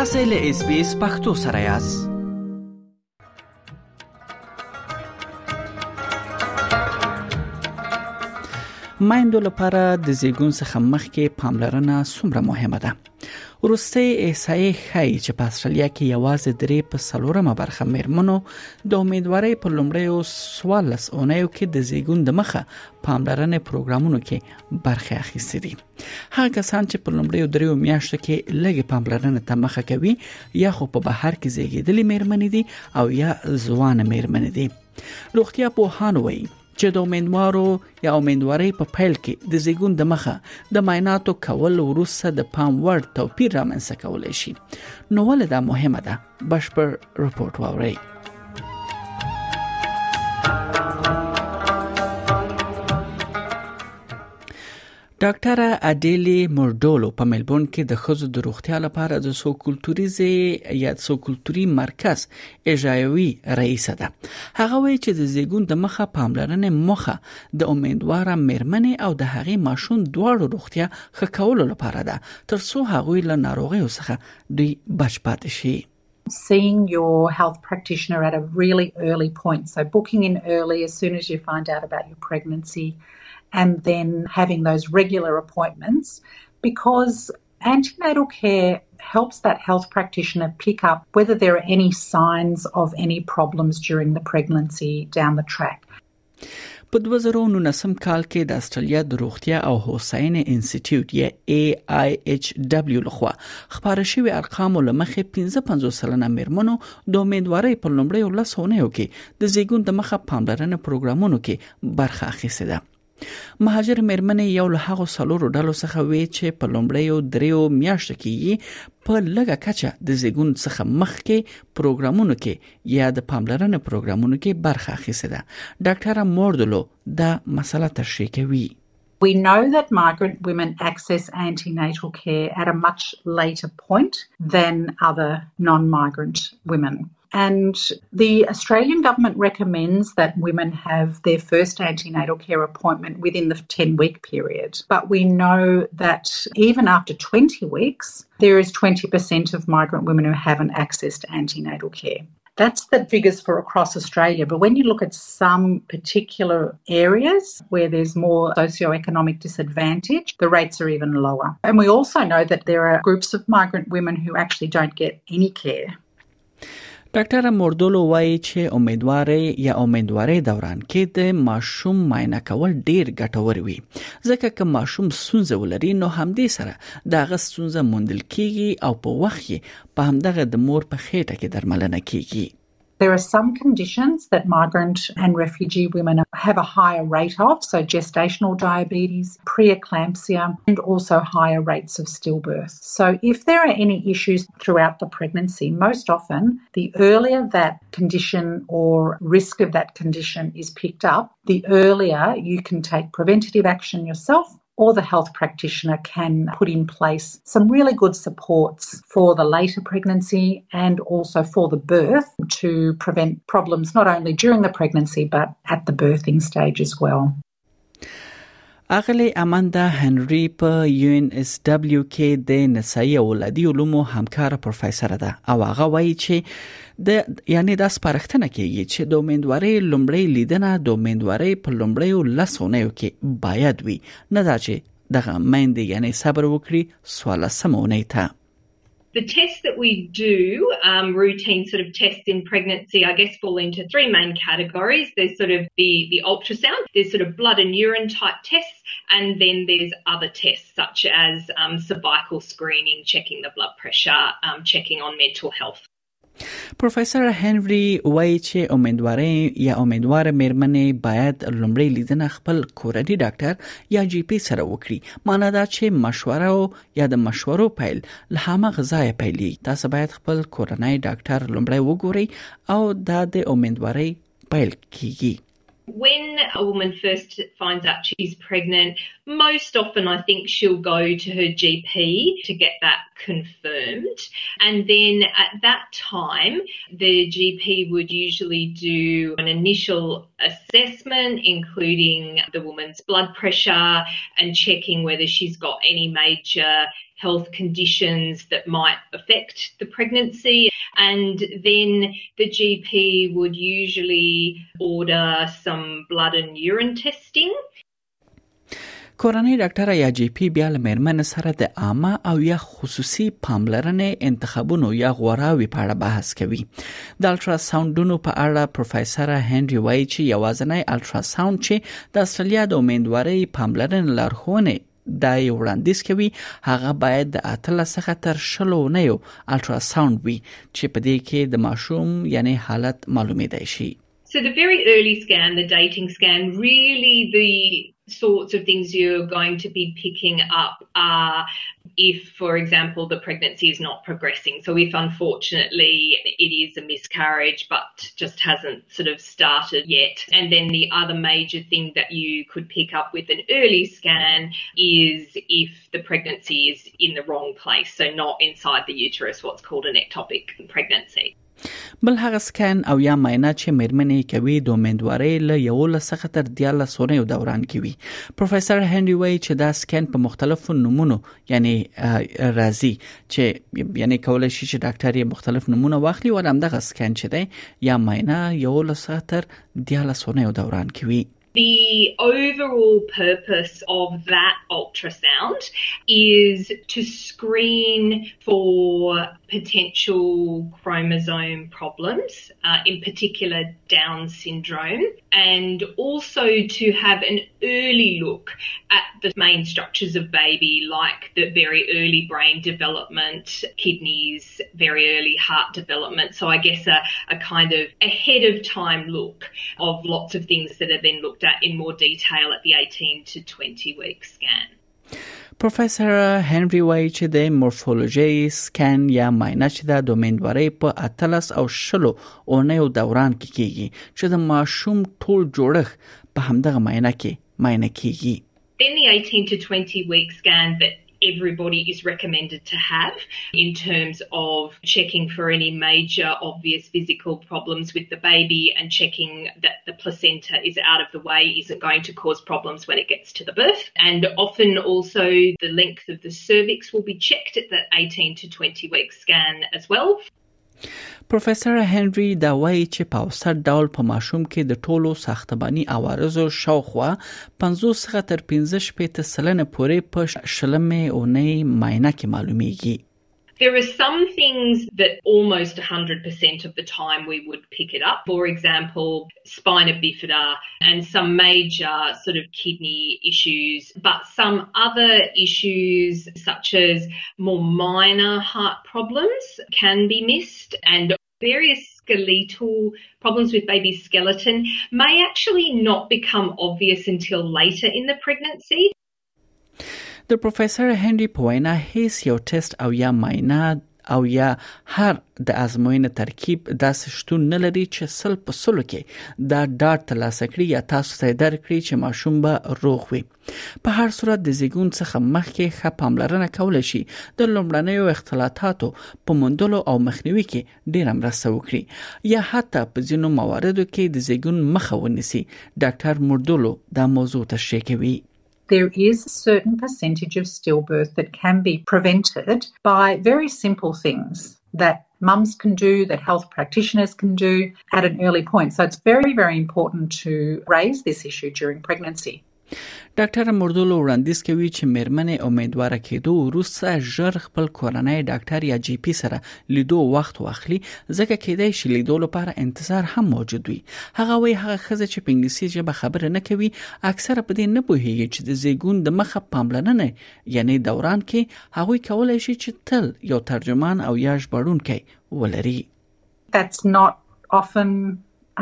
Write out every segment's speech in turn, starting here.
تاسو له اس بي اس پختو سره یاست مایندو لپاره د زیګون څخه مخکې پاملرنه څومره مهمه ده ورسته احصایې ښایي چې په استرالیا کې یوازې درې په سلورمه برخه مېرمنو د امیدوارۍ په لومړیو سوالس اونیو کې د زیګون د مخه پاملرنې پروګرامونو کې برخه اخیستې دي. هغه کسان چې په لومړیو دریو میاشتو کې لږه پاملرنه ته مخه کوي یا خو په بهر کې زیږیدلې مېرمنې دي او یا ځوان مېرمنې دي. روغتیا په هان وایي چې د امیندوارو یا امیندواري په پیل کې د زیګون د مخه د معایناتو کول وروسته د پام وړ توپیر رامنځته کولای شي. نو ولدا مهمه ده؟ بشپړ رپورت واورئ ډاکټر اډيلي مورډولو په ملبون کې د خزو د روغتیا لپاره د سو کلتوريزي یا سو کلتوري مرکز اجرایوي رئیس ده. هغه وایي چې د زیګون د مخه پاملرنه مخه د امیدوار مېرمنې او د هغې ماشوم دواړو روغتیا ښه کولو لپاره ده. ترڅو هغوی له ناروغیو څخه دوی بچ پاتې شي. Seeing your health practitioner at a really early point. So, booking in early as soon as you find out about your pregnancy, and then having those regular appointments because antenatal care helps that health practitioner pick up whether there are any signs of any problems during the pregnancy down the track. په 2019 کال کې د استرالیا د روغتیا او هوساینې انسټیټیوټ یا AIHW لخوا خبره شوی ارقام لمخې 55 سلنه مېرمنو د امیدوارۍ په لومړیو لسونیو کې د زیګون د مخه پاملرنه پروګرامونو کې برخه اخیسته ده مهاجر مېرمنې یو له هغو سلورو ډلو څخه وی چې په لومړیو دریو میاشتو کې په لږه کچه د زیګون څخه مخکې پروګرامونو کې یا د پاملرنې پروګرامونو کې برخه اخیسته ده ډاکټر موردلو دا مسله تشریح کوي We know that migrant women access antenatal care at a much later point than other non migrant women. And the Australian government recommends that women have their first antenatal care appointment within the 10 week period. But we know that even after 20 weeks, there is 20% of migrant women who haven't accessed antenatal care. That's the figures for across Australia. But when you look at some particular areas where there's more socioeconomic disadvantage, the rates are even lower. And we also know that there are groups of migrant women who actually don't get any care. ډاکټر موردولو وایي چې امیدواري یا امیدواري دوران کې د ماشوم معاینه کول ډیر ګټور وي. ځکه چې ماشوم سونځ ولري نو همدې سره د غسونځه موندل کیږي او په وخت په همدغه د مور په خېټه کې درملنه کیږي There are some conditions that migrant and refugee women have a higher rate of, so gestational diabetes, preeclampsia, and also higher rates of stillbirth. So, if there are any issues throughout the pregnancy, most often the earlier that condition or risk of that condition is picked up, the earlier you can take preventative action yourself or the health practitioner can put in place some really good supports for the later pregnancy and also for the birth to prevent problems not only during the pregnancy but at the birthing stage as well. اغلی اماندا هنری په یو ان اس دبليو کې د نسایي اولادي علومو همکار پروفیسور ده. او هغه وایي چې د یعنی د سپارښتنه کوي چې د امیدوارۍ لومړی لیدنه د امیدوارۍ په لومړیو لسونیو کې باید وي. نه دا چې دغه مېندې یعنی صبر وکړي سوال سمونه ته The tests that we do, um, routine sort of tests in pregnancy, I guess fall into three main categories. There's sort of the, the ultrasound, there's sort of blood and urine type tests, and then there's other tests such as um, cervical screening, checking the blood pressure, um, checking on mental health. پروفیسور هنري وایي چې امیدواري یا امیدوار مېرمنې باید لومړی لیدنه خپل کورنۍ ډاکټر یا جی پی سره وکړي. مانه دا چې مشوره یا د مشورو پیل له هغه غذای پیلي تاسو باید خپل کورنۍ ډاکټر لومړی وګورئ او دا د امیدواري پیل کیږي When a woman first finds out she's pregnant, most often I think she'll go to her GP to get that confirmed. And then at that time, the GP would usually do an initial assessment, including the woman's blood pressure and checking whether she's got any major health conditions that might affect the pregnancy. And then the GP would usually order some blood and urine testing. کورنۍ ډاکټر یا جی پی بیا له مېرمن سره د عامه او یا خصوصي پاملرنې انتخابونو یا غوراوي په اړه بحث کوي د الټرا ساوندونو په اړه پروفیسور هنري وای چې یوازنی الټرا ساوند چې د استرالیا د امیدوارۍ پاملرنې لارښوونه دا یو وړاندیز کوي هغه باید د اتل څخه تر شلو نه یو الټرا ساوند وي چې په دې کې د ماشوم یعنی حالت معلومېدای شي. So the very early scan, the dating scan, really the sorts of things you're going to be picking up are if, for example, the pregnancy is not progressing. So if unfortunately it is a miscarriage but just hasn't sort of started yet. And then the other major thing that you could pick up with an early scan is if the pregnancy is in the wrong place. So not inside the uterus, what's called an ectopic pregnancy. بل هغه سکن او یا معاینه چې مېرمنې کوي د امیدوارۍ له یو لسخه تر 14 سورې دوران کې وي. پروفیسور هنري وای چې دا سکن په مختلفو نمونو یعنی راځي. چې یعنی کولای شي چې ډاکټر یې مختلف نمونه واخلي ولهم دغه سکن چې دی یا معاینه یو لسخه تر 14 سورې دوران کې وي The overall purpose of that ultrasound is to screen for potential chromosome problems, uh, in particular Down syndrome, and also to have an early look at the main structures of baby, like the very early brain development, kidneys, very early heart development. So I guess a, a kind of ahead of time look of lots of things that are then looked at in more detail at the 18 to 20 week scan. پروفیسور هنري وایي چې د مورفولوژي سکن یا معاینه چې د امیدوارۍ په اتلس او شلو اونیو دوران کې کیږي چې د ماشوم ټول جوړښت په همدغه معاینه کې معاینه کیږي Then the 18 to 20 week scan that everybody is recommended to have in terms of checking for any major obvious physical problems with the baby and checking that the placenta is out of the way isn't going to cause problems when it gets to the birth. And often also the length of the cervix will be checked at that 18 to 20 week scan as well. پروفیسور هنري دا وایي چې په اوسط ډول په ماشوم کې د ټولو ساختماني عوارضو شاوخوا 50 څخه تر 15 شپې سلنه پورې په شلمه اونۍ معاینه کې معلومیږي There are some things that almost 100% of the time we would pick it up. For example, spina bifida and some major sort of kidney issues, but some other issues such as more minor heart problems can be missed and various skeletal problems with baby's skeleton may actually not become obvious until later in the pregnancy. د پروفیسور هنري په وینا هیڅ یو ټیسټ او یا معاینه او یا هر د ازموینې ترکیب داسې شتون نه لري چې سل په سلو کې دا ډاټ ترلاسه کړي یا تاسو ته درکړي چې ماشوم به روغ وي. په هر صورت د زیګون څخه مخکې ښه پاملرنه کول شي د لومړنیو اختلاطاتو په موندلو او مخنیوي کې ډیر مرسته وکړي. یا حتی په ځینو مواردو کې د زیګون مخه ونیسي. ډاکټر مردولو دا موضوع تشریح کوي there is a certain percentage of stillbirth that can be prevented by very simple things that mums can do, that health practitioners can do at an early point. So it's very, very important to raise this issue during pregnancy. ډاکټر مردولو وړاندیز کوي چې مېرمنې امیدواره کېدو وروسته ژر خپل کورنۍ ډاکټر یا جی پی سره لیدو وخت واخلي ځکه کېدای شي لیدو لپاره انتظار هم موجود وي. هغه وی هغه خزه چې په انګلیسي ژبه خبره نه کوي اکثره په دې نه پوهیږي چې د زیګون د مخه پاملرنه یعنی دوران کې هغه کولای شي چې تل یو ترجمان او یا ژباړونکی ولري. That's not often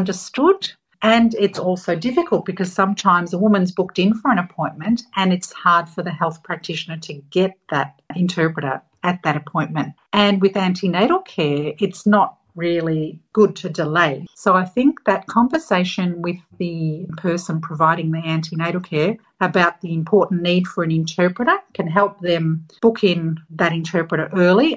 understood And it's also difficult because sometimes a woman's booked in for an appointment and it's hard for the health practitioner to get that interpreter at that appointment. And with antenatal care, it's not really good to delay. So I think that conversation with the person providing the antenatal care about the important need for an interpreter can help them book in that interpreter early